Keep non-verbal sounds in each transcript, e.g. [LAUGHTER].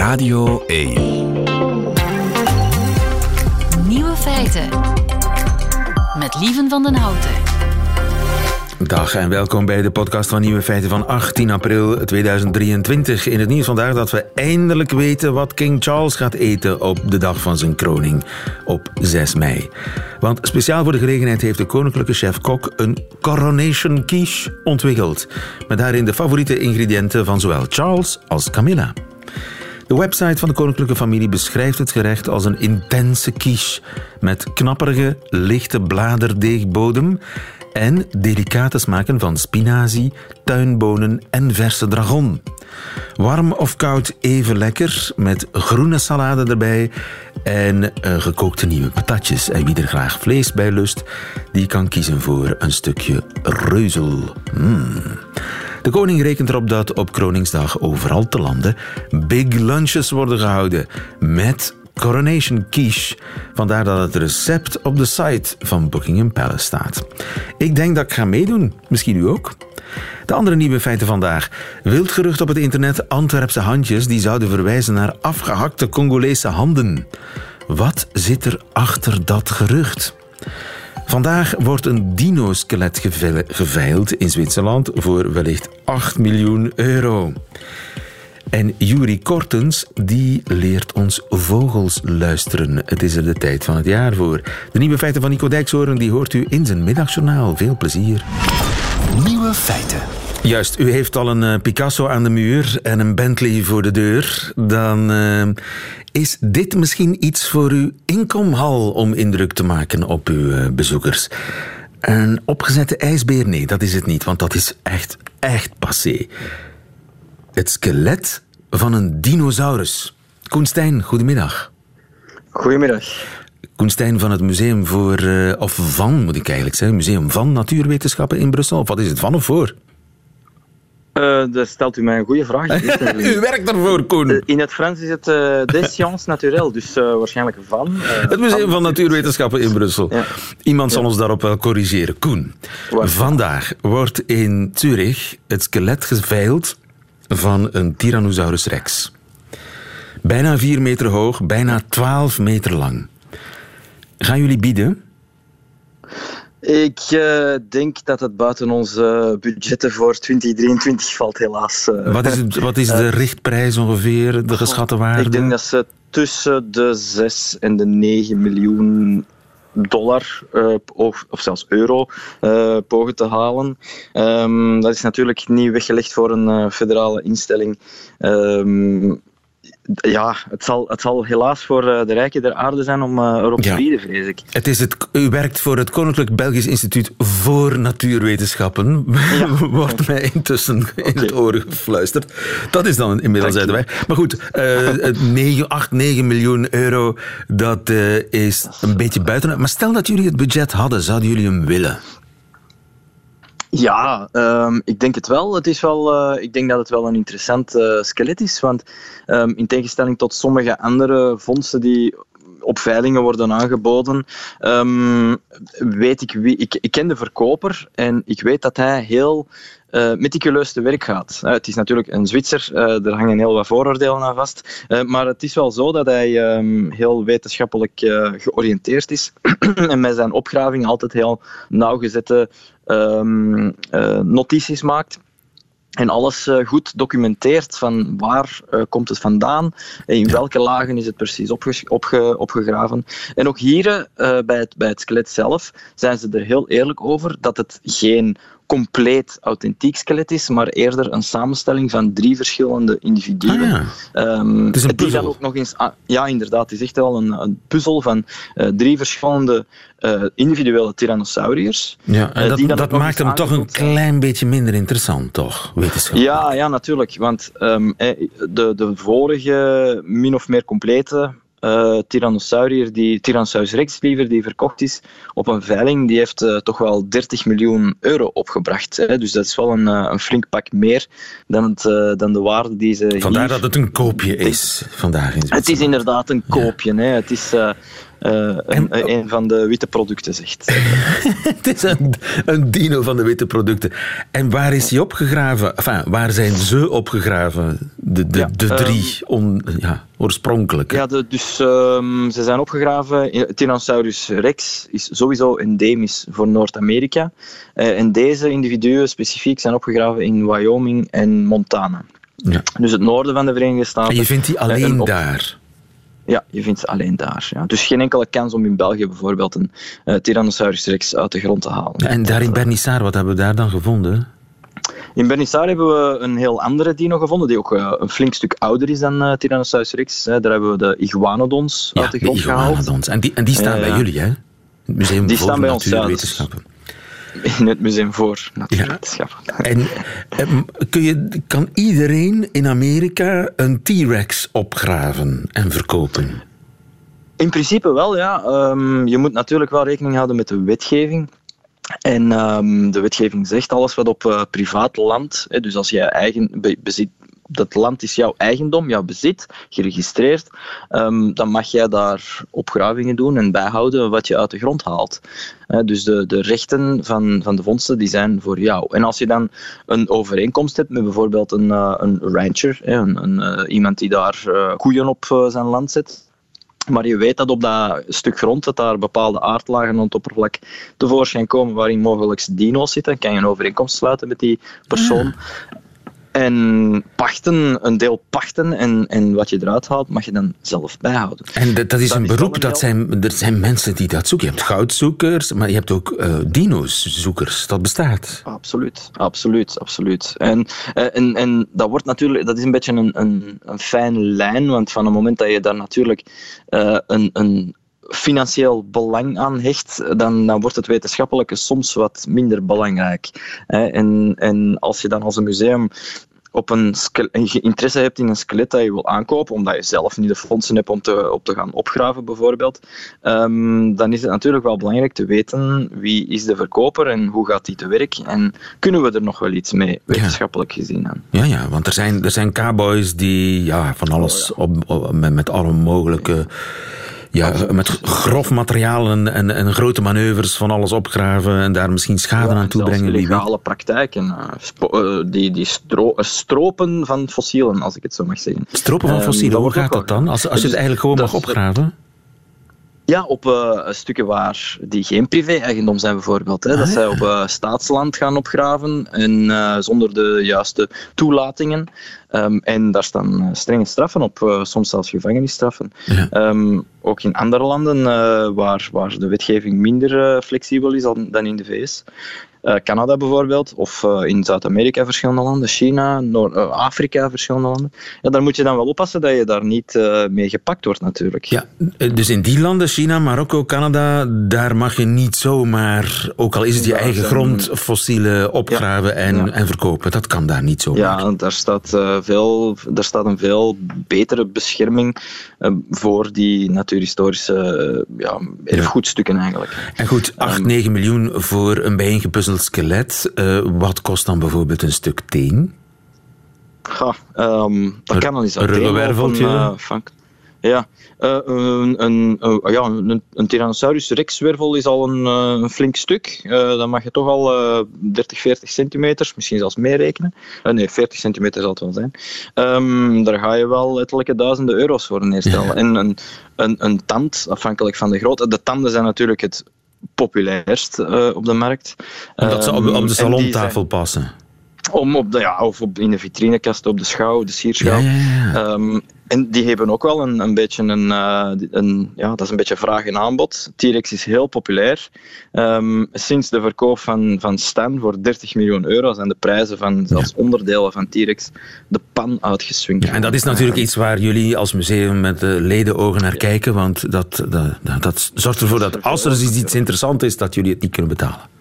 Radio 1. Nieuwe feiten. Met Lieven van den Houten. Dag en welkom bij de podcast van Nieuwe Feiten van 18 april 2023. In het nieuws vandaag dat we eindelijk weten wat King Charles gaat eten op de dag van zijn kroning op 6 mei. Want speciaal voor de gelegenheid heeft de koninklijke chef-kok een coronation quiche ontwikkeld. Met daarin de favoriete ingrediënten van zowel Charles als Camilla. De website van de koninklijke familie beschrijft het gerecht als een intense quiche met knapperige, lichte bladerdeegbodem en delicate smaken van spinazie, tuinbonen en verse dragon. Warm of koud even lekker, met groene salade erbij en uh, gekookte nieuwe patatjes. En wie er graag vlees bij lust, die kan kiezen voor een stukje reuzel. Mm. De koning rekent erop dat op Kroningsdag overal te landen big lunches worden gehouden met Coronation Quiche. Vandaar dat het recept op de site van Buckingham Palace staat. Ik denk dat ik ga meedoen. Misschien u ook. De andere nieuwe feiten vandaag. Wild gerucht op het internet Antwerpse handjes die zouden verwijzen naar afgehakte Congolese handen. Wat zit er achter dat gerucht? Vandaag wordt een dino-skelet geveild in Zwitserland voor wellicht 8 miljoen euro. En Juri Kortens, die leert ons vogels luisteren. Het is er de tijd van het jaar voor. De nieuwe feiten van Nico Dijkshoorn, die hoort u in zijn middagjournaal. Veel plezier. Nieuwe feiten. Juist, u heeft al een uh, Picasso aan de muur en een Bentley voor de deur. Dan uh, is dit misschien iets voor uw inkomhal om indruk te maken op uw uh, bezoekers. Een opgezette ijsbeer? Nee, dat is het niet, want dat is echt, echt passé. Het skelet van een dinosaurus. Koen Stijn, goedemiddag. Goedemiddag. Koen Stijn van het Museum voor, of van moet ik eigenlijk zeggen, Museum van Natuurwetenschappen in Brussel. Of wat is het, van of voor? Uh, dat stelt u mij een goede vraag. [LAUGHS] u werkt ervoor, Koen. Uh, in het Frans is het uh, des sciences naturelles, dus waarschijnlijk van. het Museum van, van Natuurwetenschappen in Brussel. Ja. Iemand zal ja. ons daarop wel corrigeren. Koen, vandaag wordt in Zurich het skelet geveild van een Tyrannosaurus rex. Bijna 4 meter hoog, bijna 12 meter lang. Gaan jullie bieden? Ik uh, denk dat het buiten onze budgetten voor 2023 valt, helaas. Uh, wat, is het, wat is de richtprijs ongeveer, de geschatte waarde? Ik denk dat ze tussen de 6 en de 9 miljoen dollar uh, of, of, zelfs euro uh, pogen te halen. Um, dat is natuurlijk niet weggelegd voor een uh, federale instelling. Um, ja, het zal, het zal helaas voor de rijken der aarde zijn om erop te bieden, vrees ik. Het is het, u werkt voor het Koninklijk Belgisch Instituut voor Natuurwetenschappen. Ja. [LAUGHS] Wordt mij intussen okay. in het oor gefluisterd. Dat is dan inmiddels uit de weg. Maar goed, uh, 9, 8, 9 miljoen euro, dat uh, is een beetje buiten. Maar stel dat jullie het budget hadden, zouden jullie hem willen? Ja, um, ik denk het wel. Het is wel uh, ik denk dat het wel een interessant uh, skelet is. Want um, in tegenstelling tot sommige andere vondsten die op veilingen worden aangeboden, um, weet ik wie. Ik, ik ken de verkoper en ik weet dat hij heel uh, meticuleus te werk gaat. Uh, het is natuurlijk een Zwitser, uh, er hangen heel wat vooroordelen aan vast. maar het is wel zo dat hij um, heel wetenschappelijk georiënteerd is [CLEARS THROAT] en met zijn opgraving altijd heel nauwgezette um, notities maakt. En alles uh, goed documenteert van waar uh, komt het vandaan, in welke lagen is het precies opge opge opgegraven. En ook hier uh, bij, het, bij het skelet zelf zijn ze er heel eerlijk over dat het geen compleet authentiek skelet is, maar eerder een samenstelling van drie verschillende individuen. Ah, ja. um, het is een die dan ook nog eens, ah, ja, inderdaad, het is echt wel een, een puzzel van uh, drie verschillende uh, individuele tyrannosauriërs. Ja, en dat, dat maakt hem toch een klein beetje minder interessant, toch? Ja, ja, natuurlijk. Want um, de, de vorige min of meer complete uh, Tyrannosaurier, die, Tyrannosaurus rex liever, die verkocht is op een veiling, die heeft uh, toch wel 30 miljoen euro opgebracht. Hè? Dus dat is wel een, uh, een flink pak meer dan, het, dan de waarde die ze Vandaar hier... dat het een koopje is vandaag in Het is inderdaad een koopje. Ja. Hè? Het is... uh, een, een, van de witte producten zegt. [LAUGHS] het is een, een, dino van de witte producten. En waar is hij opgegraven? Enfin, waar zijn ze opgegraven? De, de, de drie on, ja, oorspronkelijk. Ja, de, dus um, ze zijn opgegraven. Tyrannosaurus rex is sowieso endemisch voor Noord-Amerika. Uh, en deze individuen specifiek zijn opgegraven in Wyoming en Montana. Ja. Dus het noorden van de Verenigde Staten. En je vindt die alleen daar? Ja, je vindt ze alleen daar. Ja. Dus geen enkele kans om in België bijvoorbeeld een uh, Tyrannosaurus rex uit de grond te halen. En daar in Bernissar, wat hebben we daar dan gevonden? In Bernissar hebben we een heel andere dino gevonden, die ook uh, een flink stuk ouder is dan uh, Tyrannosaurus rex. Daar hebben we de iguanodons uit de grond de iguanodons. gehaald. En die, en die staan bij jullie, hè? Het Museum die voor staan bij ons, in het Museum voor Natuurwetenschappen. Ja. En ehm, kun je, kan iedereen in Amerika een T-Rex opgraven en verkopen? In principe wel, ja. Um, je moet natuurlijk wel rekening houden met de wetgeving. En um, de wetgeving zegt alles wat op uh, privaat land, hè, dus als je eigen bezit, dat land is jouw eigendom, jouw bezit, geregistreerd, um, dan mag jij daar opgravingen doen en bijhouden wat je uit de grond haalt. dus de, de rechten van, van de vondsten die zijn voor jou. En als je dan een overeenkomst hebt met bijvoorbeeld een, uh, een rancher, een, een uh, iemand die daar uh, koeien op zijn land zet, maar je weet dat op dat stuk grond dat daar bepaalde aardlagen aan het oppervlak tevoorschijn komen waarin mogelijk dino's zitten, kan je een overeenkomst sluiten met die persoon. En pachten, een deel pachten en, en wat je eruit haalt, mag je dan zelf bijhouden. En dat, dat is een beroep, dat zijn, er zijn mensen die dat zoeken. Je hebt goudzoekers, maar je hebt ook uh, dino's-zoekers. Dat bestaat. Absoluut, absoluut, absoluut. En, eh, en, en dat, wordt natuurlijk, dat is een beetje een, een, een fijne lijn, want van het moment dat je daar natuurlijk uh, een, een financieel belang aan hecht, dan, dan wordt het wetenschappelijke soms wat minder belangrijk. En, en als je dan als een museum op een, interesse hebt in een skelet dat je wil aankopen, omdat je zelf niet de fondsen hebt om te, op te gaan opgraven bijvoorbeeld, um, dan is het natuurlijk wel belangrijk te weten wie is de verkoper en hoe gaat die te werk en kunnen we er nog wel iets mee, wetenschappelijk gezien. Aan. Ja, ja, want er zijn, er zijn cowboys die ja, van alles oh, Op, met, met alle mogelijke ja, met grof materiaal en, en, en, grote manoeuvres van alles opgraven en daar misschien schade aan toebrengen. legale praktijken. Uh, die die stro stropen van fossielen, als ik het zo mag zeggen. Stropen van ehm, fossielen, hoe gaat dat dan? Als, als je het eigenlijk gewoon mag opgraven? Ja, op uh, stukken waar die geen privé-eigendom zijn bijvoorbeeld. Hè. Dat ah, zij op uh, staatsland gaan opgraven en uh, zonder de juiste toelatingen. Um, en daar staan strenge straffen op, soms zelfs gevangenisstraffen. Ja. Um, ook in andere landen waar, waar de wetgeving minder flexibel is dan, dan in de VS. Uh, Canada bijvoorbeeld, of uh, in Zuid-Amerika verschillende landen, China, Noord-Afrika uh, verschillende landen. Ja, daar moet je dan wel oppassen dat je daar niet mee gepakt wordt natuurlijk. Ja, dus in die landen, China, Marokko, Canada, daar mag je niet zomaar, ook al is het je eigen grond, fossielen opgraven en, en verkopen. Dat kan daar niet zomaar. Ja, daar staat, veel, daar staat een veel betere bescherming voor die natuurhistorische ja, erfgoedstukken eigenlijk. En goed, 8, um, 9 miljoen voor een bijeengepuzzeld skelet. Uh, wat kost dan bijvoorbeeld een stuk teen? Ja, um, dat kan dan eens uit. Een ruggenwerveltje? Uh, ja, uh, een, een, uh, ja een, een Tyrannosaurus rex-wervel is al een, uh, een flink stuk. dan mag je toch al 30, 40 centimeter, misschien zelfs meer rekenen. nee, 40 centimeter zal het wel zijn. Um, daar ga je wel letterlijke duizenden euro's voor neerstellen. Ja. [LAUGHS] En een, een, een tand, afhankelijk van de grootte. De tanden zijn natuurlijk het populairst op de markt. Omdat ze op, op de ehm, salontafel passen. Om op de, ja, of op, in de vitrinekast, op de schouw, de sierschouw. Ja, ja, ja. Um, en die hebben ook wel een, een beetje een, uh, een, ja, dat is een beetje vraag en aanbod. T-Rex is heel populair. Um, sinds de verkoop van, van Stan voor 30 miljoen euro zijn de prijzen van zelfs onderdelen van T-Rex de pan uitgeswingd. Ja, en dat is natuurlijk iets waar jullie als museum met de ledenogen naar kijken, want dat, dat, dat zorgt ervoor dat als er iets interessant is, dat jullie het niet kunnen betalen.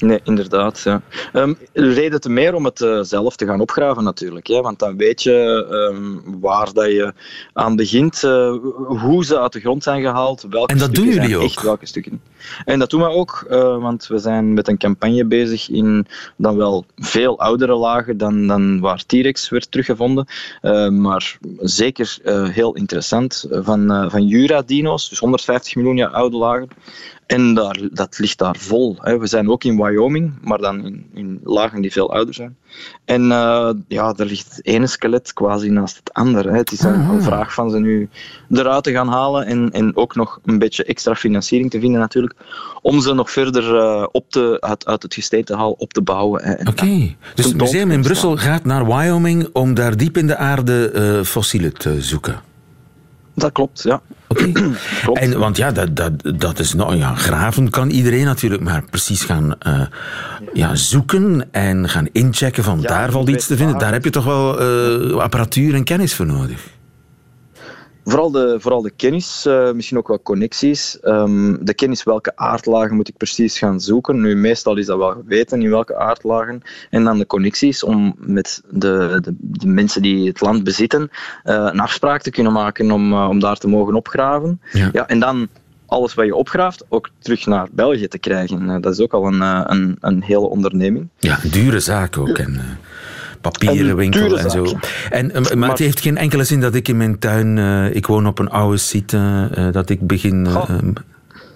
Nee, inderdaad. Ja. Um, reden te meer om het uh, zelf te gaan opgraven natuurlijk. Hè, want dan weet je um, waar dat je aan begint, uh, hoe ze uit de grond zijn gehaald, welke en dat stukken doen jullie ook. echt welke stukken. En dat doen we ook, uh, want we zijn met een campagne bezig in dan wel veel oudere lagen dan, dan waar T-Rex werd teruggevonden. Uh, maar zeker heel interessant. Van, van Jura-dino's, dus 150 miljoen jaar oude lagen. En daar, dat ligt daar vol. Hè. We zijn ook in Wyoming, maar dan in, in lagen die veel ouder zijn. En uh, ja, er ligt het ene skelet quasi naast het andere. Hè. Het is een, een, vraag van ze nu eruit te gaan halen en, en ook nog een beetje extra financiering te vinden natuurlijk, om ze nog verder uh, op te, uit, uit het gesteente halen op te bouwen. Oké, okay. dus het museum in Brussel gaat naar Wyoming om daar diep in de aarde uh, fossielen te zoeken? Dat klopt, ja. Oké. [CLEARS THROAT] En want ja, dat, dat, dat is nou ja, graven kan iedereen natuurlijk, maar precies gaan uh, ja, zoeken en gaan inchecken van daar valt iets te vinden. Daar heb je toch wel uh, apparatuur en kennis voor nodig. Vooral de, vooral de kennis, uh, misschien ook wel connecties. Um, de kennis welke aardlagen moet ik precies gaan zoeken. Nu, meestal is dat wel geweten in welke aardlagen. En dan de connecties om met de, de, de mensen die het land bezitten uh, een afspraak te kunnen maken om, uh, om daar te mogen opgraven. Ja. ja. en dan alles wat je opgraaft ook terug naar België te krijgen. dat is ook al een, een, een hele onderneming. Ja, dure zaak ook. En, papieren winkel en zo. En, eh, maar, het heeft geen enkele zin dat ik in mijn tuin, uh, ik woon op een oude site, uh, dat ik begin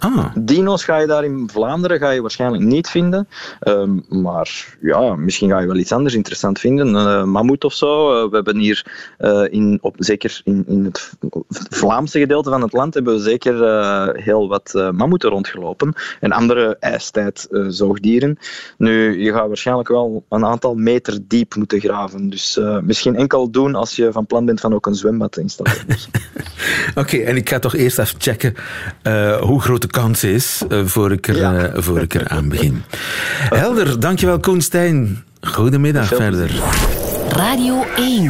Ah. Dino's ga je daar in Vlaanderen ga je waarschijnlijk niet vinden. Um, maar ja, misschien ga je wel iets anders interessant vinden. Uh, mammoet of zo. Uh, we hebben hier, uh, in, op, zeker in, in het Vlaamse gedeelte van het land, hebben we zeker heel wat mammoeten rondgelopen. En andere ijstijd zoogdieren. Nu, je gaat waarschijnlijk wel een aantal meter diep moeten graven. Dus misschien enkel doen als je van plan bent van ook een zwembad te installeren. [LAUGHS] Oké, en ik ga toch eerst even checken hoe groot de kans is uh, voor, ik er, ja. uh, voor ik er aan begin. [LAUGHS] Helder, dankjewel Koen Stijn. Goedemiddag verder. Radio 1.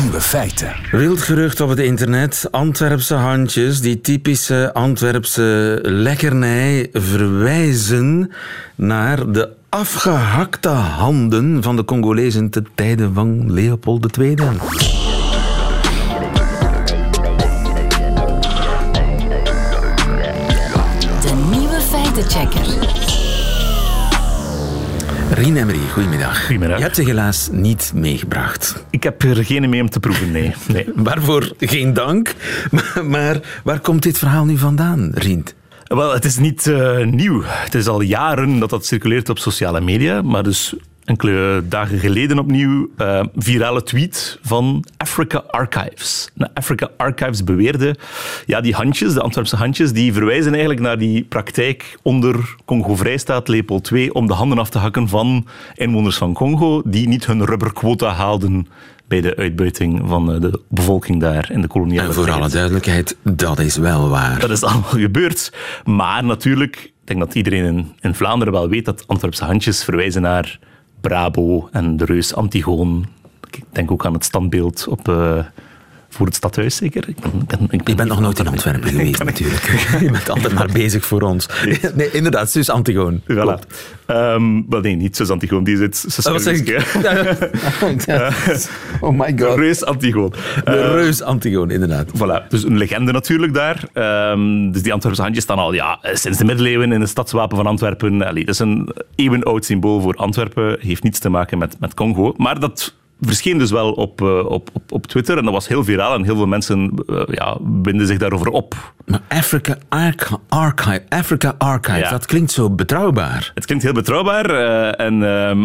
Nieuwe feiten. Wild gerucht op het internet. Antwerpse handjes, die typische Antwerpse lekkernij, verwijzen naar de afgehakte handen van de Congolezen te tijden van Leopold II. Feitenchecker. Rien Emery, goedemiddag. Goedemiddag. Je hebt ze helaas niet meegebracht. Ik heb er geen mee om te proeven, nee. [LAUGHS] nee. Waarvoor geen dank. Maar, waar komt dit verhaal nu vandaan, Rien? Wel, het is niet uh, nieuw. Het is al jaren dat dat circuleert op sociale media. Maar dus enkele dagen geleden opnieuw uh, virale tweet van Africa Archives. Nou, Africa Archives beweerde, ja, die handjes, de Antwerpse handjes, die verwijzen eigenlijk naar die praktijk onder Congo-Vrijstaat Leopold II om de handen af te hakken van inwoners van Congo die niet hun rubberquota haalden bij de uitbuiting van eh, de bevolking daar in de koloniale En voor alle duidelijkheid, dat is wel waar. Dat is allemaal gebeurd. Maar natuurlijk, ik denk dat iedereen in, in Vlaanderen wel weet dat Antwerpse handjes verwijzen naar Brabo en de reus Antigoon. Ik denk ook aan het standbeeld op, uh, voor het stadhuis, zeker. Ik ben, ben, ik ben, je bent nog nooit in Antwerpen [LAUGHS] geweest, natuurlijk. [LAUGHS] je bent altijd maar bezig voor ons. Nee, inderdaad, Sus Antigoon. Voilà. Um, wel nee, niet Sus Antigoon, die zit... Oh, zeg ik? [LAUGHS] oh my god. De reus Antigoon. De uh, reus Antigoon, inderdaad. Voilà, dus een legende natuurlijk daar. Um, dus die Antwerpse handjes staan al ja, sinds de middeleeuwen in het stadswapen van Antwerpen. Allee, dat is een eeuwenoud symbool voor Antwerpen. Heeft niets te maken met, met Congo. Maar dat verscheen dus wel op, uh, op, op, op Twitter en dat was heel viraal en heel veel mensen uh, ja, winden zich daarover op. Maar Africa Archive, Africa Archive ja. dat klinkt zo betrouwbaar. Het klinkt heel betrouwbaar. Uh, en,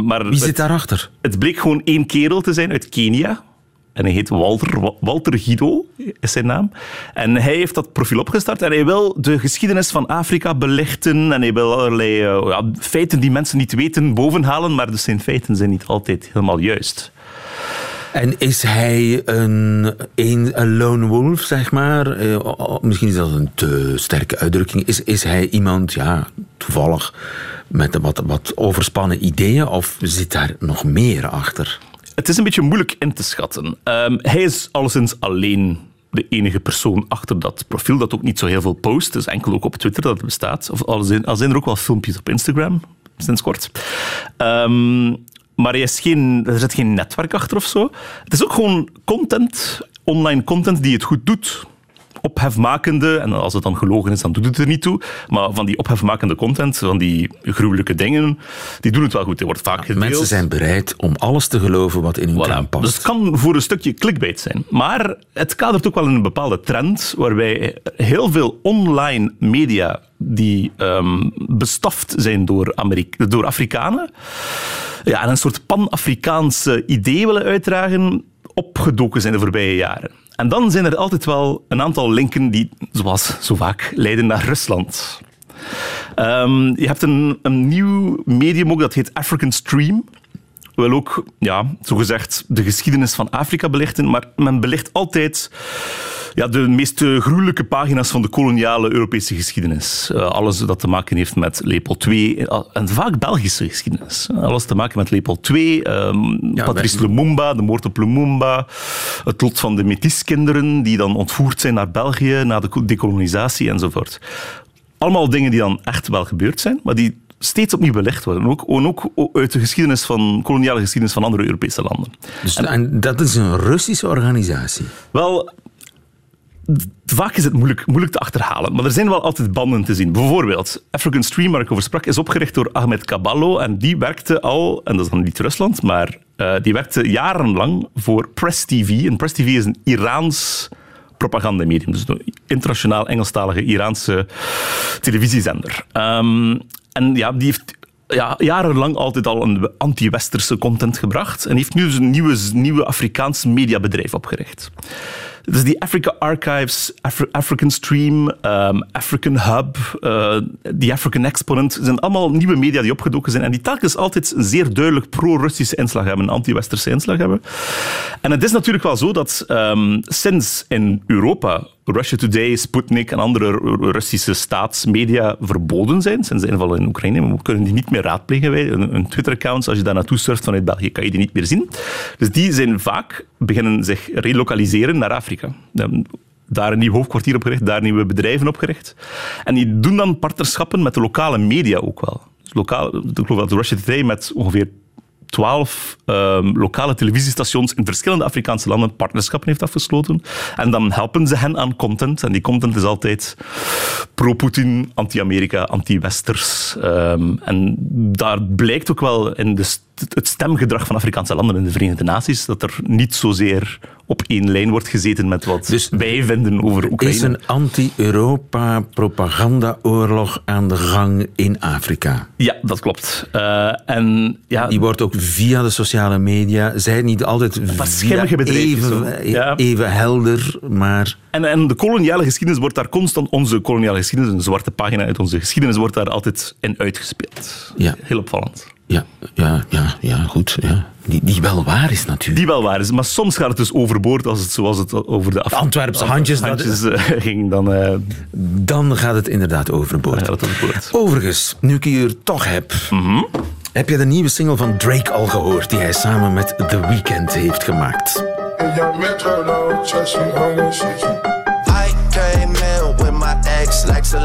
maar Wie zit daarachter? Het bleek gewoon één kerel te zijn uit Kenia. En hij heet Walter, Walter Guido, is zijn naam. En hij heeft dat profiel opgestart en hij wil de geschiedenis van Afrika belichten en hij wil allerlei ja, feiten die mensen niet weten bovenhalen, maar dus zijn feiten zijn niet altijd helemaal juist. En is hij een, een, lone wolf, zeg maar? Uh, misschien is dat een te sterke uitdrukking. Is, is hij iemand, ja, toevallig, met wat, wat overspannen ideeën? Of zit daar nog meer achter? Het is een beetje moeilijk in te schatten. Um, hij is alleszins alleen de enige persoon achter dat profiel, dat ook niet zo heel veel post. Dus enkel ook op Twitter dat bestaat. Of al zijn er ook wel filmpjes op Instagram, sinds kort. Um, maar is geen, er zit geen netwerk achter of zo. Het is ook gewoon content, online content, die het goed doet. Ophefmakende, en als het dan gelogen is, dan doet het er niet toe, maar van die ophefmakende content, van die gruwelijke dingen, die doen het wel goed. Er wordt vaak gedeeld. Mensen zijn bereid om alles te geloven wat in hun Voilà. past. Dus het kan voor een stukje clickbait zijn. Maar het kadert ook wel in een bepaalde trend waarbij heel veel online media die ehm, bestoft zijn door, Amerika door Afrikanen ja, en een soort pan-Afrikaanse idee willen uitdragen, opgedoken zijn de voorbije jaren. En dan zijn er altijd wel een aantal linken die, zoals zo vaak, leiden naar Rusland. Ehm, je hebt een, een nieuw medium ook, dat heet African Stream wil ook, ja, zogezegd, de geschiedenis van Afrika belichten, maar men belicht altijd ja, de meest eh, gruwelijke pagina's van de koloniale Europese geschiedenis. Eh, alles dat te maken heeft met Leopold II, eh, en vaak Belgische geschiedenis. Alles te maken met Leopold II, ehm, Ja, Patrice wij- Lumumba, de moord op Lumumba, het lot van de Métis-kinderen die dan ontvoerd zijn naar België na de decolonisatie enzovoort. Allemaal dingen die dan echt wel gebeurd zijn, maar die steeds opnieuw belicht worden. Ook, en ook uit de geschiedenis van, koloniale geschiedenis van andere Europese landen. Dus, en dat is een Russische organisatie. Wel, vaak is het moeilijk, moeilijk te achterhalen, maar er zijn wel altijd banden te zien. Bijvoorbeeld, African Stream, waar ik over sprak, is opgericht door Ahmed Caballo en die werkte al, en dat is dan niet Rusland, maar eh, die werkte jarenlang voor Press TV. En Press TV is een Iraans propagandamedium, dus een internationaal Engelstalige Iraanse televisiezender. Ehm, en ja, die heeft ja, jarenlang altijd al een anti-westerse content gebracht en heeft nu dus een nieuwe, nieuwe Afrikaans mediabedrijf opgericht. Dus die Africa Archives, Afri- African Stream, ehm, African Hub, eh, die African Exponent, zijn allemaal nieuwe media die opgedoken zijn en die telkens altijd een zeer duidelijk pro-Russische inslag hebben, een anti-Westerse inslag hebben. En het is natuurlijk wel zo dat ehm, sinds in Europa Russia Today, Sputnik en andere Ru- Russische staatsmedia verboden zijn, sinds de inval in Oekraïne, we kunnen die niet meer raadplegen. Wij. Een, Twitter-account, als je daar naartoe surft vanuit België, kan je die niet meer zien. Dus die zijn vaak beginnen zich relocaliseren naar Afrika. Daar een nieuw hoofdkwartier opgericht, daar nieuwe bedrijven opgericht. En die doen dan partnerschappen met de lokale media ook wel. Dus lokaal, ik geloof dat Russia Today met ongeveer twaalf ehm, lokale televisiestations in verschillende Afrikaanse landen partnerschappen heeft afgesloten. En dan helpen ze hen aan content. En die content is altijd pro-Putin, anti-Amerika, anti-Westers. Ehm, en daar blijkt ook wel in de het stemgedrag van Afrikaanse landen in de Verenigde Naties dat er niet zozeer op één lijn wordt gezeten met wat Dus wij vinden over Is Oekraïne. een anti-Europa-propagandaoorlog aan de gang in Afrika? Ja, dat klopt. Eh, en ja, Die wordt ook via de sociale media, zij niet altijd via even. Ja. even helder, maar En, en de koloniale geschiedenis wordt daar constant, onze koloniale geschiedenis, een zwarte pagina uit onze geschiedenis, wordt daar altijd in uitgespeeld. Ja. Heel opvallend. Ja, ja, ja, ja goed. Ja. Die, die wel waar is natuurlijk. Die wel waar is, maar soms gaat het dus overboord als het zoals het over de Af- Antwerpse handjes, eh, [LAUGHS] ging, dan eh, Dan gaat het inderdaad overboord. overboord. Overigens, nu ik je hier toch heb, Mhm. heb je de nieuwe single van Drake al gehoord die hij samen met The Weeknd heeft gemaakt? I came in with my ex like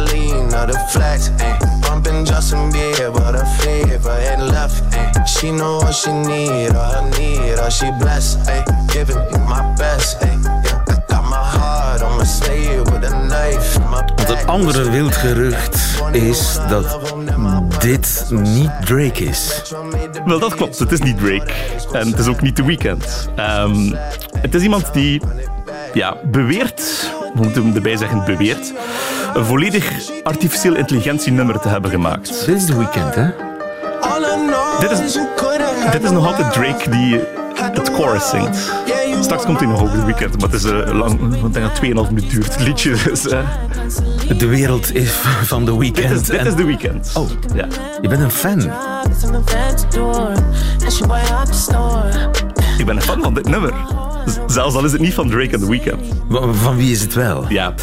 or the flex. Ay. Bumping Justin Bieber, the fever ain't left. Ay. She know what she need or her need or she blessed. Ay. Giving me my best. Ay. Yeah. Got my heart on my sleeve with a knife Want een andere wild gerucht is dat dit niet Drake is. Wel, dat klopt. Het is niet Drake. En het is ook niet The Weeknd. Ehm, het is iemand die ja, beweert, we moeten hem erbij zeggen beweert, een volledig artificieel intelligentienummer te hebben gemaakt. Dit is The Weeknd, hè? Dit is- Dit is nog altijd Drake die het chorus zingt. Straks komt hij nog over The Weeknd, maar het is eh, lang, ik denk dat 2,5 minuut duurt, het liedje. Dus, eh, De wereld is van The dit, Weeknd. is, dit En is The Weeknd. Oh. Ja. Je bent een fan. Ik ben een fan van dit nummer. [LAUGHS] Zelfs al is het niet van Drake en The Weeknd. Van wie is het wel? Ja,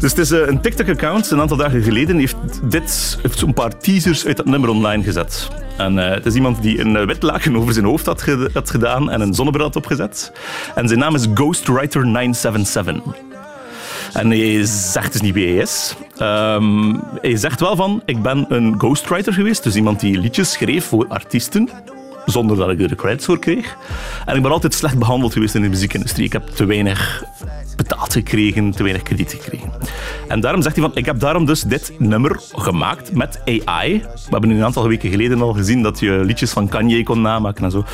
dus het is eh, een TikTok-account. Een aantal dagen geleden heeft dit heeft zo'n paar teasers uit dat nummer online gezet. En eh, het is iemand die een eh, wit laken over zijn hoofd had, ge- had gedaan en een zonnebril had opgezet. En zijn naam is Ghostwriter977. En hij zegt dus niet wie hij is. Ehm, hij zegt wel van, ik ben een ghostwriter geweest, dus iemand die liedjes schreef voor artiesten, zonder dat ik er credits voor kreeg. En ik ben altijd slecht behandeld geweest in de muziekindustrie. Ik heb te weinig betaald gekregen, te weinig krediet gekregen. En daarom zegt hij van, ik heb daarom dus dit nummer gemaakt met AI. We hebben een aantal weken geleden al gezien dat je liedjes van Kanye kon namaken en zo.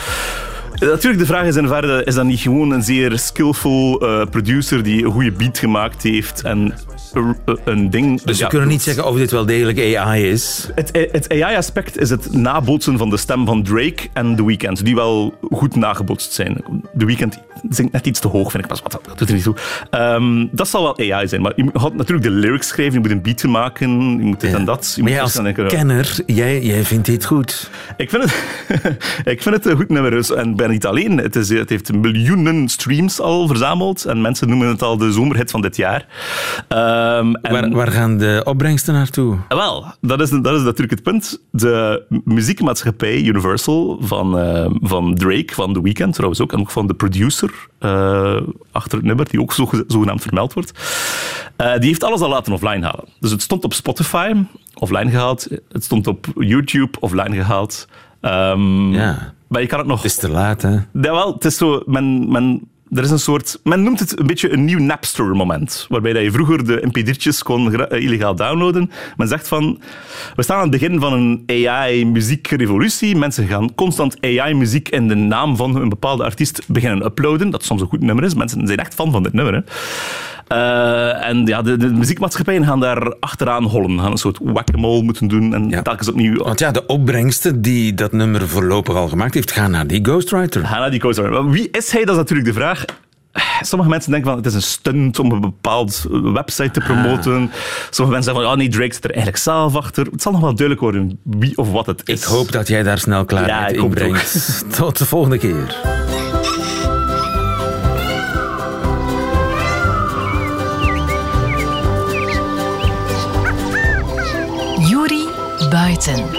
Natuurlijk, de vraag is in hoeverre is dat niet gewoon een zeer skillful uh, producer die een goede beat gemaakt heeft en een ding... Dus we kunnen niet zeggen of dit wel degelijk AI is? Het, het AI-aspect is het nabootsen van de stem van Drake en The Weeknd, die wel goed nagebootst zijn. The Weeknd zingt net iets te hoog, vind ik pas. Wat, dat doet er niet toe. Um, dat zal wel AI zijn, maar je moet natuurlijk de lyrics schrijven, je moet een beat maken, je moet dit en dat. Je maar jij als kenner, jij, jij vindt dit goed? Ik vind het, [LAUGHS] ik vind het een goed nummer. Dus- en ben niet alleen. Het, is, het heeft miljoenen streams al verzameld en mensen noemen het al de zomerhit van dit jaar. Um, en... waar, waar, gaan de opbrengsten naartoe? Wel, dat is, dat is natuurlijk het punt. De muziekmaatschappij Universal van, uh, van Drake, van The Weeknd trouwens ook, en ook van de producer uh, achter het nummer, die ook zo, zogenaamd vermeld wordt, uh, die heeft alles al laten offline halen. Dus het stond op Spotify, offline gehaald. Het stond op YouTube, offline gehaald. Um, ja. Maar je kan het nog... Het is te laat, hè? Ja, wel, het is zo... Men, men er is een soort, men noemt het een beetje een nieuw Napster-moment, waarbij dat je vroeger de mp3'tjes kon eh, illegaal downloaden. Men zegt van, we staan aan het begin van een AI-muziekrevolutie. Mensen gaan constant AI-muziek in de naam van een bepaalde artiest beginnen uploaden, dat soms een goed nummer is. Mensen zijn echt fan van dit nummer. Uh, en ja, de, de, muziekmaatschappijen gaan daar achteraan hollen. Gaan een soort whack-a-mole moeten doen en ja. telkens opnieuw... Want ja, de opbrengsten die dat nummer voorlopig al gemaakt heeft, gaan naar die ghostwriter. Gaan naar die ghostwriter. wie is hij? Dat is natuurlijk de vraag. Sommige mensen denken van het is een stunt om een bepaald website te promoten. Ah. Sommige mensen zeggen van oh nee, Drake zit er eigenlijk zelf achter. Het zal nog wel duidelijk worden wie of wat het is. Ik hoop dat jij daar snel klaar ja, in brengt. Tot de volgende keer. Buiten.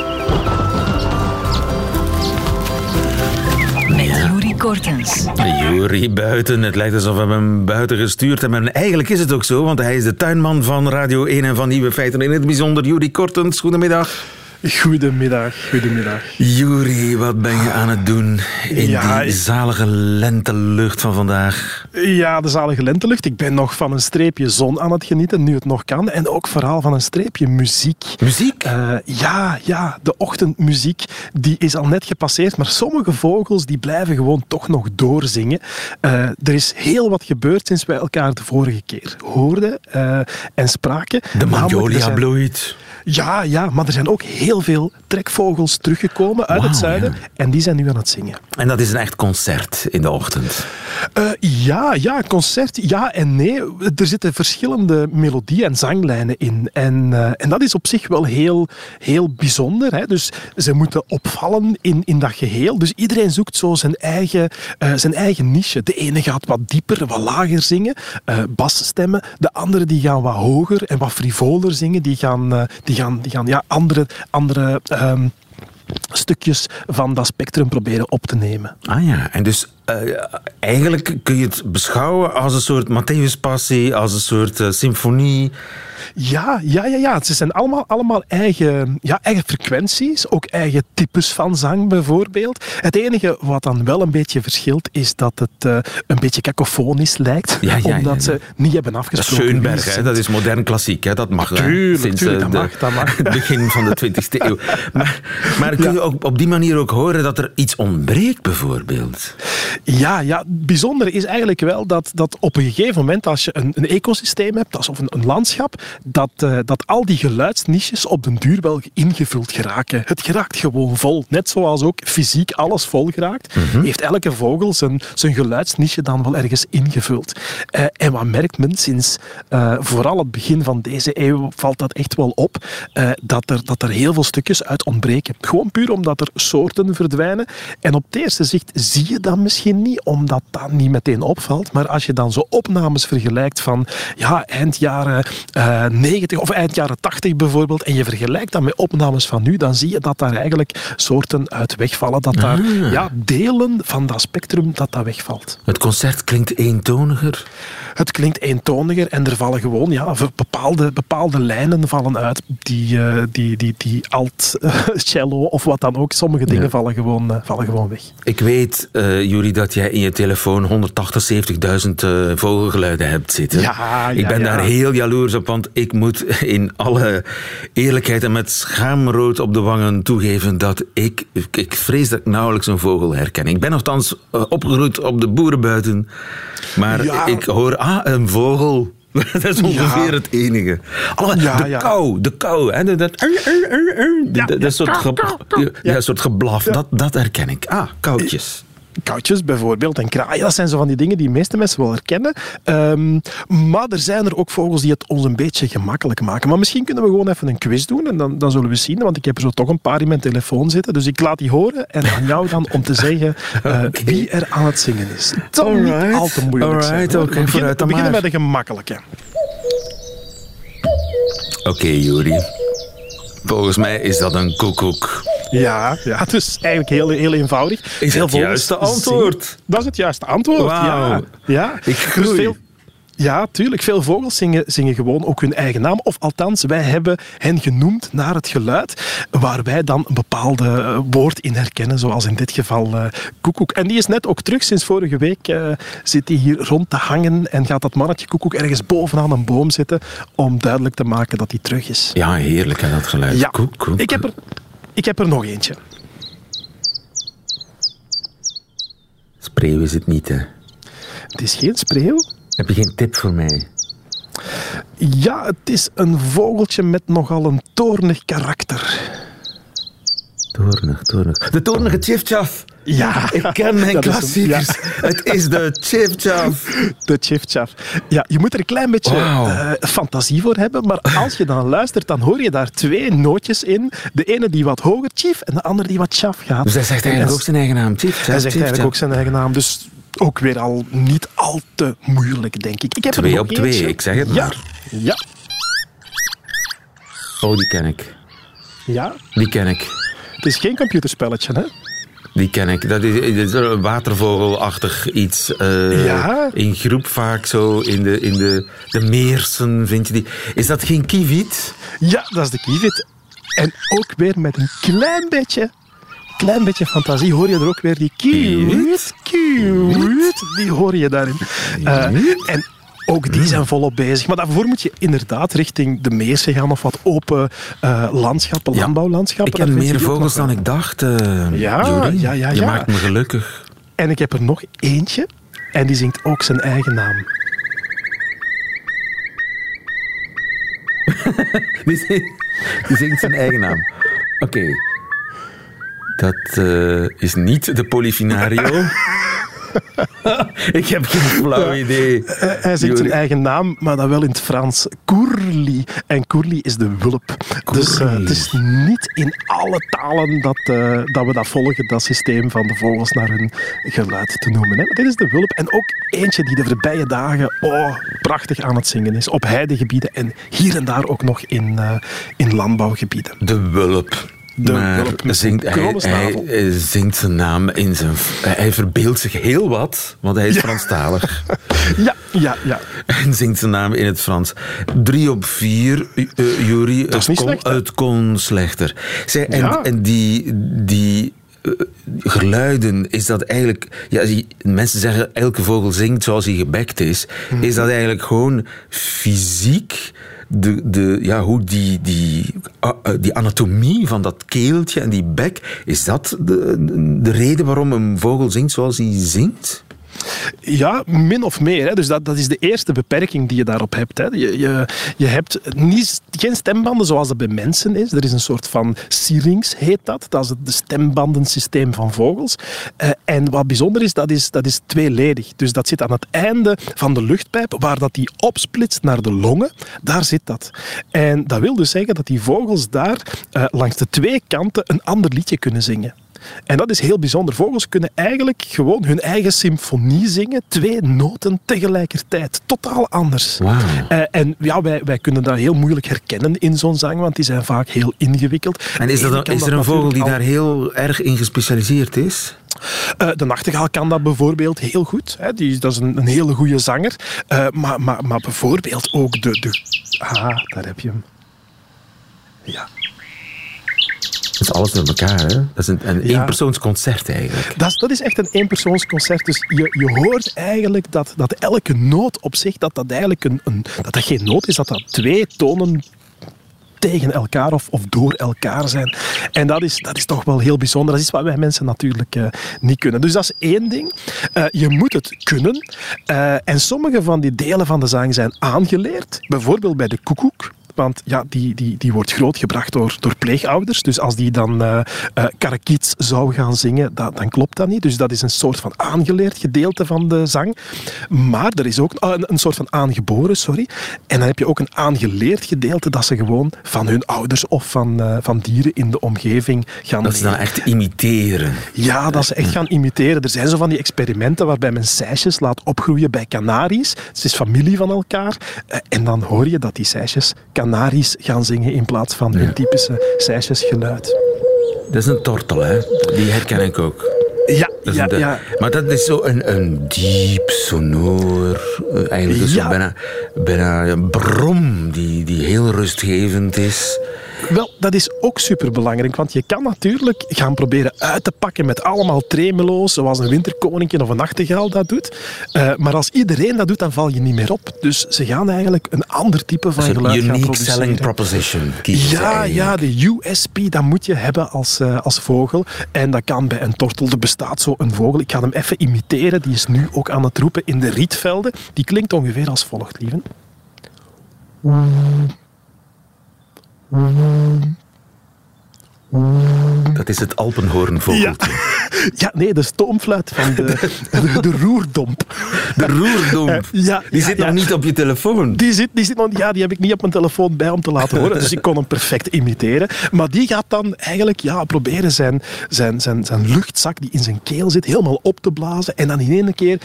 Met Juri Kortens. Juri Buiten. Het lijkt alsof we hem buiten gestuurd hebben. Maar eigenlijk is het ook zo, want hij is de tuinman van Radio 1 en van Nieuwe Feiten. In het bijzonder Juri Kortens. Goedemiddag. Goedemiddag, goedemiddag. Juri, wat ben je aan het doen in die zalige lentelucht van vandaag? Ja, de zalige lentelucht. Ik ben nog van een streepje zon aan het genieten, nu het nog kan. En ook vooral van een streepje muziek. Muziek? Uh, ja, ja, de ochtendmuziek die is al net gepasseerd, maar sommige vogels die blijven gewoon toch nog doorzingen. Uh, er is heel wat gebeurd sinds wij elkaar de vorige keer hoorden uh, en spraken. De magnolia bloeit. Ja, ja, maar er zijn ook heel veel trekvogels teruggekomen uit het zuiden en die zijn nu aan het zingen. En dat is een echt concert in de ochtend? Uh, ja, ja, concert, ja en nee. Er zitten verschillende melodieën en zanglijnen in. En, uh, en dat is op zich wel heel, heel bijzonder. Hè? Dus ze moeten opvallen in, in dat geheel. Dus iedereen zoekt zo zijn eigen, uh, zijn eigen niche. De ene gaat wat dieper, wat lager zingen, basstemmen. De andere die gaan wat hoger en wat frivoler zingen. Die gaan, die gaan, die gaan ja, andere, andere um, stukjes van dat spectrum proberen op te nemen. Ah ja, en dus uh, eigenlijk kun je het beschouwen als een soort Matthäus-passie, als een soort uh, symfonie. Ja, ja, ja, ja. Ze zijn allemaal, allemaal eigen, ja, eigen frequenties, ook eigen types van zang bijvoorbeeld. Het enige wat dan wel een beetje verschilt, is dat het uh, een beetje cacofonisch lijkt, ja, ja, omdat ze niet hebben afgesproken. Dat Schoenberg, hè? dat is modern klassiek, hè? dat mag. Tuurlijk, sinds tuurlijk, dat, de, mag, dat mag. [LAUGHS] het begin van de 20e eeuw. Maar, maar kun je ook op die manier ook horen dat er iets ontbreekt, bijvoorbeeld? Ja, ja, het bijzondere is eigenlijk wel dat, dat op een gegeven moment, als je een, een ecosysteem hebt, alsof een, een landschap, dat, uh, dat al die geluidsniches op den duur wel ingevuld geraken. Het geraakt gewoon vol. Net zoals ook fysiek alles vol geraakt, mm -hmm. heeft elke vogel zijn, zijn geluidsniche dan wel ergens ingevuld. Uh, en wat merkt men sinds uh, vooral het begin van deze eeuw valt dat echt wel op, dat, er, dat er heel veel stukjes uit ontbreken. Gewoon puur omdat er soorten verdwijnen. En op het eerste zicht zie je dat misschien niet, omdat dat niet meteen opvalt. Maar als je dan zo opnames vergelijkt van ja, eind jaren eh, 90 of eind jaren 80 bijvoorbeeld, en je vergelijkt dat met opnames van nu, dan zie je dat daar eigenlijk soorten uit wegvallen. Dat daar Ah. ja, delen van dat spectrum dat dat wegvalt. Het concert klinkt eentoniger. Het klinkt eentoniger en er vallen gewoon ja, bepaalde, bepaalde lijnen vallen uit. Die, eh, die, die, die alt, eh, [LAUGHS] cello of wat dan ook. Sommige dingen Ja. vallen, gewoon, eh, vallen gewoon weg. Ik weet, eh Juri, dat jij in je telefoon 178.000 eh, vogelgeluiden hebt zitten. Ja, ik ben ja. daar heel jaloers op, want ik moet in alle eerlijkheid en met schaamrood op de wangen toegeven dat ik, ik vrees dat ik nauwelijks een vogel herken. Ik ben nogthans eh, opgegroeid op de boerenbuiten, maar ik hoor, ah, een vogel. [LAUGHS] Dat is ongeveer Ja. het enige. Ja, de ja. kou, de kou. Hè, dat, dat, Ja, dat, soort, ge, ja, een soort geblaf, dat, dat herken ik. Ah, koudjes. Koutjes bijvoorbeeld en kraaien, dat zijn zo van die dingen die de meeste mensen wel herkennen. Ehm, maar er zijn er ook vogels die het ons een beetje gemakkelijk maken. Maar misschien kunnen we gewoon even een quiz doen en dan, dan zullen we zien. Want ik heb er zo toch een paar in mijn telefoon zitten. Dus ik laat die horen en aan jou dan om te zeggen [LAUGHS] eh, wie er aan het zingen is. Het zal niet al te moeilijk zijn. Hoor. we beginnen, we beginnen met de gemakkelijke. Oké, Juri. Volgens mij is dat een koekoek. Ja, ja, het is eigenlijk heel, heel eenvoudig. Is Veel het juiste antwoord? Dat is het juiste antwoord, Wauw. ja. ja. Ik Dus groei. veel- ja, tuurlijk. Veel vogels zingen, zingen gewoon ook hun eigen naam. Of althans, wij hebben hen genoemd naar het geluid waar wij dan een bepaalde eh, woord in herkennen. Zoals in dit geval eh, koekoek. En die is net ook terug. Sinds vorige week eh, zit hij hier rond te hangen en gaat dat mannetje koekoek ergens bovenaan een boom zitten om duidelijk te maken dat hij terug is. Ja, heerlijk hè, dat geluid. Ja, ik heb er, ik heb er nog eentje. Spreeuw is het niet, hè. Het is geen spreeuw. Heb je geen tip voor mij? Ja, het is een vogeltje met nogal een toornig karakter. Toornig, toornig. De toornige chifchaf. Ja, Ik ken mijn [LAUGHS] dat is hem, klassiekers. [LAUGHS] Het is de chifchaf. de chifchaf. Ja, je moet er een klein beetje eh, fantasie voor hebben, maar als je dan luistert, dan hoor je daar twee nootjes in. De ene die wat hoger, chief, en de andere die wat chaf gaat. Dus hij zegt En eigenlijk ook zijn eigen naam. Chifchaf, Hij zegt eigenlijk ook zijn eigen naam, dus ook weer al niet al te moeilijk, denk ik. ik heb Twee op twee, ik zeg het ja. maar. Ja, Oh, die ken ik. ja. Die ken ik. Het is geen computerspelletje, hè? Die ken ik. Dat is, dat is een watervogelachtig iets. eh, Ja. In groep vaak zo, in de, in de, de meersen vind je die. Is dat geen kievit? Ja, dat is de kievit. En ook weer met een klein beetje, klein beetje fantasie hoor je er ook weer die kiewit, kiewit, die hoor je daarin. Eh, en ook die zijn volop bezig. Maar daarvoor moet je inderdaad richting de meersen gaan of wat open eh, landschappen, Ja. landbouwlandschappen. Ik je meer vogels dan ik dacht. eh Ja, ja, ja, Je maakt me gelukkig. En ik heb er nog eentje. En die zingt ook zijn eigen naam. [LAUGHS] Die zingt, die zingt zijn eigen naam. Oké. Dat eh, is niet de Polifinario. [LAUGHS] ik heb geen flauw idee. Eh, hij zingt zijn eigen naam, maar dan wel in het Frans. Courli. En Courli is de wulp. Dus eh, het is niet in alle talen dat, eh, dat we dat volgen, dat systeem van de vogels naar hun geluid te noemen. Hè. Maar dit is de wulp. En ook eentje die de voorbije dagen oh, prachtig aan het zingen is. Op heidegebieden en hier en daar ook nog in, eh, in landbouwgebieden. De wulp. De maar zingt, hij, eh, zingt zijn naam in zijn... Hij verbeeldt zich heel wat, want hij is Franstalig. [LAUGHS] Ja, ja, ja. En zingt zijn naam in het Frans. Drie op vier, uh, Jury. Dat is niet kon, slecht, hè? Het kon slechter. Zij, en, Ja. en die... die eh, geluiden, is dat eigenlijk... Ja, die- mensen zeggen, elke vogel zingt zoals hij gebekt is. Mhm. Is dat eigenlijk gewoon fysiek... De, de, ja, hoe die, die, eh, die anatomie van dat keeltje en die bek, is dat de, de reden waarom een vogel zingt zoals hij zingt? Ja, min of meer. Hè. Dus dat, dat is de eerste beperking die je daarop hebt. Hè. Je, je, je hebt niet, geen stembanden zoals dat bij mensen is. Er is een soort van syrinx, heet dat. Dat is het de stembandensysteem van vogels. Eh, en wat bijzonder is, dat is, dat is tweeledig. Dus dat zit aan het einde van de luchtpijp, waar dat die opsplitst naar de longen. Daar zit dat. En dat wil dus zeggen dat die vogels daar eh, langs de twee kanten een ander liedje kunnen zingen. En dat is heel bijzonder. Vogels kunnen eigenlijk gewoon hun eigen symfonie zingen, twee noten tegelijkertijd. Totaal anders. Eh, en ja, wij, wij kunnen dat heel moeilijk herkennen in zo'n zang, want die zijn vaak heel ingewikkeld. En is, dat is er een vogel die daar heel erg in gespecialiseerd is? Eh, de nachtegaal kan dat bijvoorbeeld heel goed. Hè. Die, dat is een, een hele goede zanger. Eh, maar, maar, maar bijvoorbeeld ook de, de... Ah, daar heb je hem. Ja. Dat is alles door elkaar, hè? Dat is een, een Ja. eenpersoonsconcert eigenlijk. Dat is, dat is echt een eenpersoonsconcert. Dus je, je hoort eigenlijk dat, dat elke noot op zich, dat dat eigenlijk een, een, dat dat geen noot is, dat dat twee tonen tegen elkaar of, of door elkaar zijn. En dat is, dat is toch wel heel bijzonder. Dat is wat wij mensen natuurlijk eh, niet kunnen. Dus dat is één ding. Eh, je moet het kunnen. Eh, en sommige van die delen van de zang zijn aangeleerd. Bijvoorbeeld bij de koekoek. Want ja, die, die, die wordt grootgebracht door, door pleegouders. Dus als die dan eh eh, karakiets zou gaan zingen, dat, dan klopt dat niet. Dus dat is een soort van aangeleerd gedeelte van de zang. Maar er is ook ah, een, een soort van aangeboren, sorry. En dan heb je ook een aangeleerd gedeelte dat ze gewoon van hun ouders of van, eh, van dieren in de omgeving gaan Dat ze dan echt imiteren. Ja, dat ze echt gaan imiteren. Er zijn zo van die experimenten waarbij men sijsjes laat opgroeien bij kanaries. Het is familie van elkaar. Eh, En dan hoor je dat die sijsjes kanaries gaan zingen in plaats van hun typische sijsjesgeluid. Dat is een tortel, hè? Die herken ik ook. Ja, ja, ja. Maar dat is zo een, een diep, sonor, eh, eigenlijk Ja. zo bijna, bijna een brom die, die heel rustgevend is. Wel, dat is ook superbelangrijk, want je kan natuurlijk gaan proberen uit te pakken met allemaal tremelo's, zoals een winterkoninkje of een nachtegaal dat doet. Eh, maar als iedereen dat doet, dan val je niet meer op. Dus ze gaan eigenlijk een ander type van geluid gaan unique selling proposition. Ja, eigenlijk. ja, de USP, dat moet je hebben als, eh, als vogel. En dat kan bij een tortel. Er bestaat zo een vogel. Ik ga hem even imiteren. Die is nu ook aan het roepen in de rietvelden. Die klinkt ongeveer als volgt, lieven. Dat is het Alpenhoornvogeltje. Ja, nee, de stoomfluit van de, de, de roerdomp. De roerdomp. Ja, die ja, zit ja. nog niet op je telefoon. Die zit, die zit nog, ja, die heb ik niet op mijn telefoon bij om te laten horen. Dus ik kon hem perfect imiteren. Maar die gaat dan eigenlijk ja, proberen zijn, zijn, zijn, zijn luchtzak die in zijn keel zit helemaal op te blazen. En dan in één keer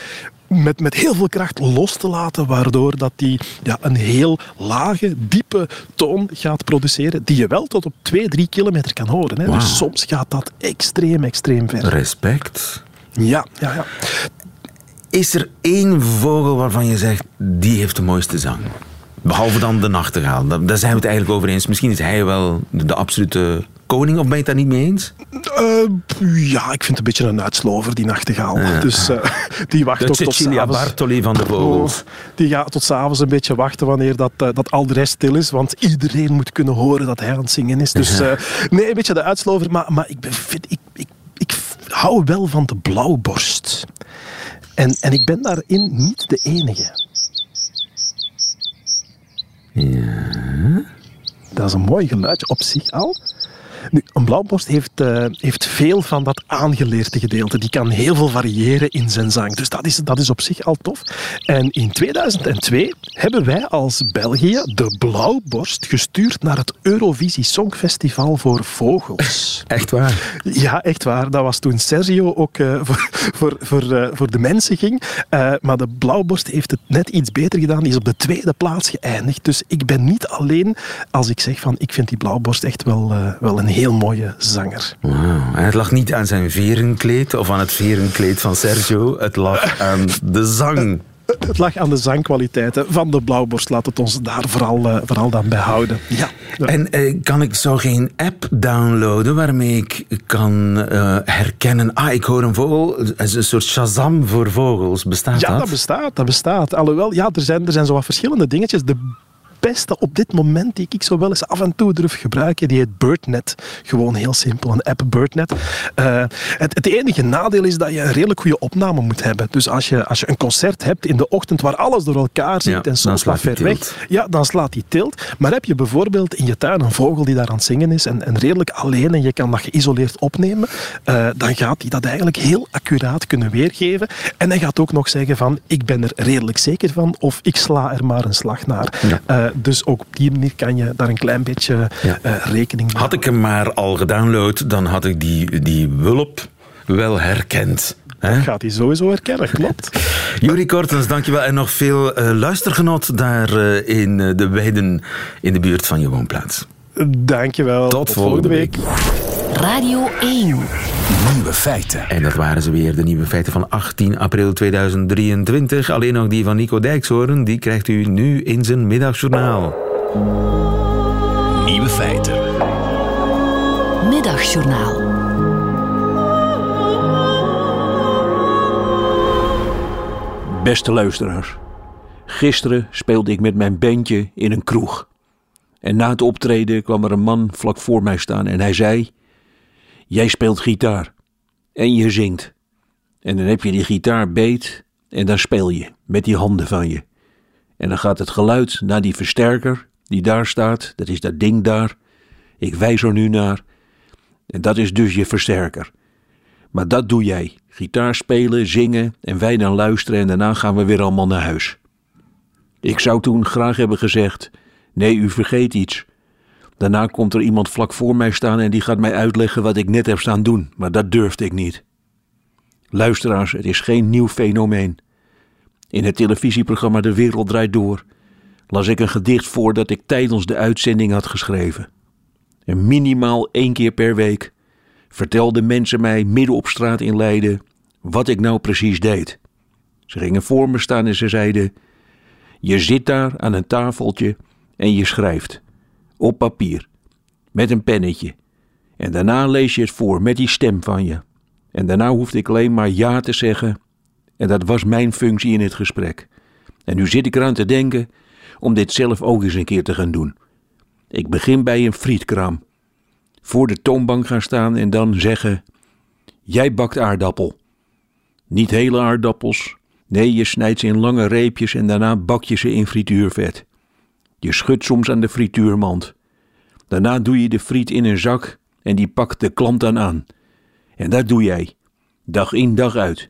met, met heel veel kracht los te laten. Waardoor dat die ja, een heel lage, diepe toon gaat produceren. Die je wel tot op 2, 3 kilometer kan horen. Hè. Dus soms gaat dat extreem, extreem ver. Respect. Ja, ja, ja. Is er één vogel waarvan je zegt, die heeft de mooiste zang? Behalve dan de nachtegaal. Daar zijn we het eigenlijk over eens. Misschien is hij wel de, de absolute koning, of ben je het daar niet mee eens? Eh, ja, ik vind het een beetje een uitslover, die nachtegaal. Dus eh, [LAUGHS] die wacht De tot Cecilia s'avonds. Bartoli van de vogels. Oh, die gaat tot s'avonds een beetje wachten wanneer dat, eh, dat al de rest stil is. Want iedereen moet kunnen horen dat hij aan het zingen is. Dus nee, een beetje de uitslover. Maar, maar ik, ben, vind, ik hou wel van de blauwborst. En, en ik ben daarin niet de enige. Dat is een mooi geluidje op zich al. Nu, een blauwborst heeft, eh, heeft veel van dat aangeleerde gedeelte. Die kan heel veel variëren in zijn zang. Dus dat is, dat is op zich al tof. En in 2002 hebben wij als België de blauwborst gestuurd naar het Eurovisie Songfestival voor vogels. [LAUGHS] Echt waar. Ja, echt waar. Dat was toen Sergio ook eh, voor, voor, voor, eh, voor de mensen ging. Maar de Blauwborst heeft het net iets beter gedaan. Die is op de tweede plaats geëindigd. Dus ik ben niet alleen als ik zeg van ik vind die Blauwborst echt wel, wel een heel mooie zanger. En het lag niet aan zijn verenkleed of aan het verenkleed van Sergio. Het lag aan de zang. Het lag aan de zangkwaliteiten van de Blauwborst. Laat het ons daar vooral, eh, vooral dan bij houden. Ja. En eh, kan ik zo geen app downloaden waarmee ik kan eh, herkennen... Ah, ik hoor een vogel. Een soort Shazam voor vogels. Bestaat Ja, dat? dat bestaat. Dat bestaat. Alhoewel, ja, er zijn, er zijn zo wat verschillende dingetjes. De beste op dit moment die ik zo wel eens af en toe durf gebruiken, die heet BirdNet. Gewoon heel simpel, een app BirdNet. Eh, het, het enige nadeel is dat je een redelijk goede opname moet hebben. Dus als je, als je een concert hebt in de ochtend waar alles door elkaar zit Ja, en soms slaat wat ver die weg, tilt. ja, dan slaat die tilt. Maar heb je bijvoorbeeld in je tuin een vogel die daar aan het zingen is en, en redelijk alleen en je kan dat geïsoleerd opnemen, eh, dan gaat hij dat eigenlijk heel accuraat kunnen weergeven. En hij gaat ook nog zeggen van ik ben er redelijk zeker van of ik sla er maar een slag naar. Eh, dus ook op die manier kan je daar een klein beetje Ja. eh, rekening mee Had ik hem maar al gedownload, dan had ik die, die wulp wel herkend. Hè? Gaat hij sowieso herkennen, klopt. [LAUGHS] Juri Kortens, dankjewel. En nog veel eh, luistergenot daar eh, in de weiden in de buurt van je woonplaats. Dankjewel. Tot volgende week. Radio 1. Nieuwe feiten. En dat waren ze weer, de nieuwe feiten van 18 april 2023. Alleen nog die van Nico Dijkshoorn, die krijgt u nu in zijn middagjournaal. Nieuwe feiten. Middagjournaal. Beste luisteraars, gisteren speelde ik met mijn bandje in een kroeg. En na het optreden kwam er een man vlak voor mij staan en hij zei: Jij speelt gitaar en je zingt. En dan heb je die gitaar beet en dan speel je met die handen van je. En dan gaat het geluid naar die versterker die daar staat, dat is dat ding daar. Ik wijs er nu naar. En dat is dus je versterker. Maar dat doe jij. Gitaar spelen, zingen en wij dan luisteren en daarna gaan we weer allemaal naar huis. Ik zou toen graag hebben gezegd: nee, u vergeet iets. Daarna komt er iemand vlak voor mij staan en die gaat mij uitleggen wat ik net heb staan doen, maar dat durfde ik niet. Luisteraars, het is geen nieuw fenomeen. In het televisieprogramma De Wereld Draait Door las ik een gedicht voor dat ik tijdens de uitzending had geschreven. En minimaal één keer per week vertelden mensen mij midden op straat in Leiden wat ik nou precies deed. Ze gingen voor me staan en ze zeiden: Je zit daar aan een tafeltje en je schrijft. Op papier. Met een pennetje. En daarna lees je het voor met die stem van je. En daarna hoefde ik alleen maar ja te zeggen. En dat was mijn functie in het gesprek. En nu zit ik eraan te denken om dit zelf ook eens een keer te gaan doen. Ik begin bij een frietkraam voor de toonbank gaan staan en dan zeggen: Jij bakt aardappel. Niet hele aardappels. Nee, je snijdt ze in lange reepjes en daarna bak je ze in frituurvet. Je schudt soms aan de frituurmand. Daarna doe je de friet in een zak en die pakt de klant dan aan. En dat doe jij. Dag in dag uit.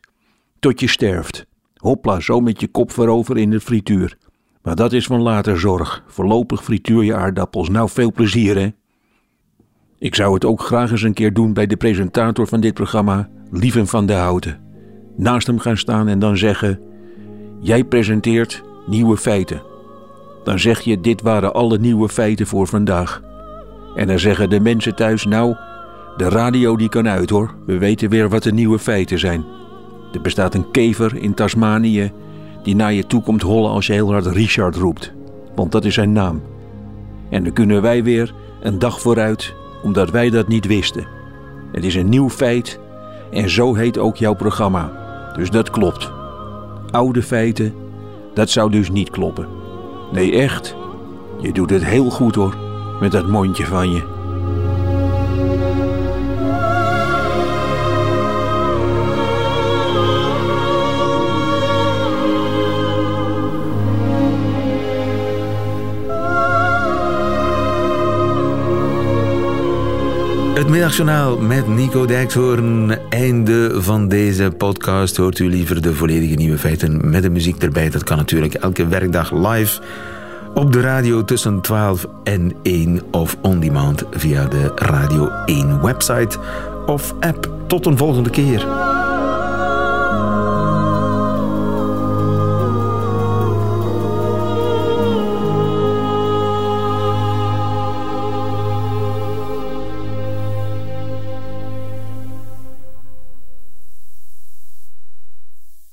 Tot je sterft. Hopla, zo met je kop voorover in de frituur. Maar dat is van later zorg. Voorlopig frituur je aardappels. Nou, veel plezier hè. Ik zou het ook graag eens een keer doen bij de presentator van dit programma, Lieven van der Houten. Naast hem gaan staan en dan zeggen: Jij presenteert nieuwe feiten. Dan zeg je: Dit waren alle nieuwe feiten voor vandaag. En dan zeggen de mensen thuis: Nou, de radio die kan uit hoor. We weten weer wat de nieuwe feiten zijn. Er bestaat een kever in Tasmanië die naar je toe komt hollen als je heel hard Richard roept. Want dat is zijn naam. En dan kunnen wij weer een dag vooruit, omdat wij dat niet wisten. Het is een nieuw feit en zo heet ook jouw programma. Dus dat klopt. Oude feiten, dat zou dus niet kloppen. Nee, echt. Je doet het heel goed hoor, met dat mondje van je. Middagjournaal met Nico Dijkshoorn. Einde van deze podcast. Hoort u liever de volledige nieuwe feiten met de muziek erbij? Dat kan natuurlijk elke werkdag live op de radio tussen 12 en 1 of on demand via de Radio 1 website of app. Tot een volgende keer.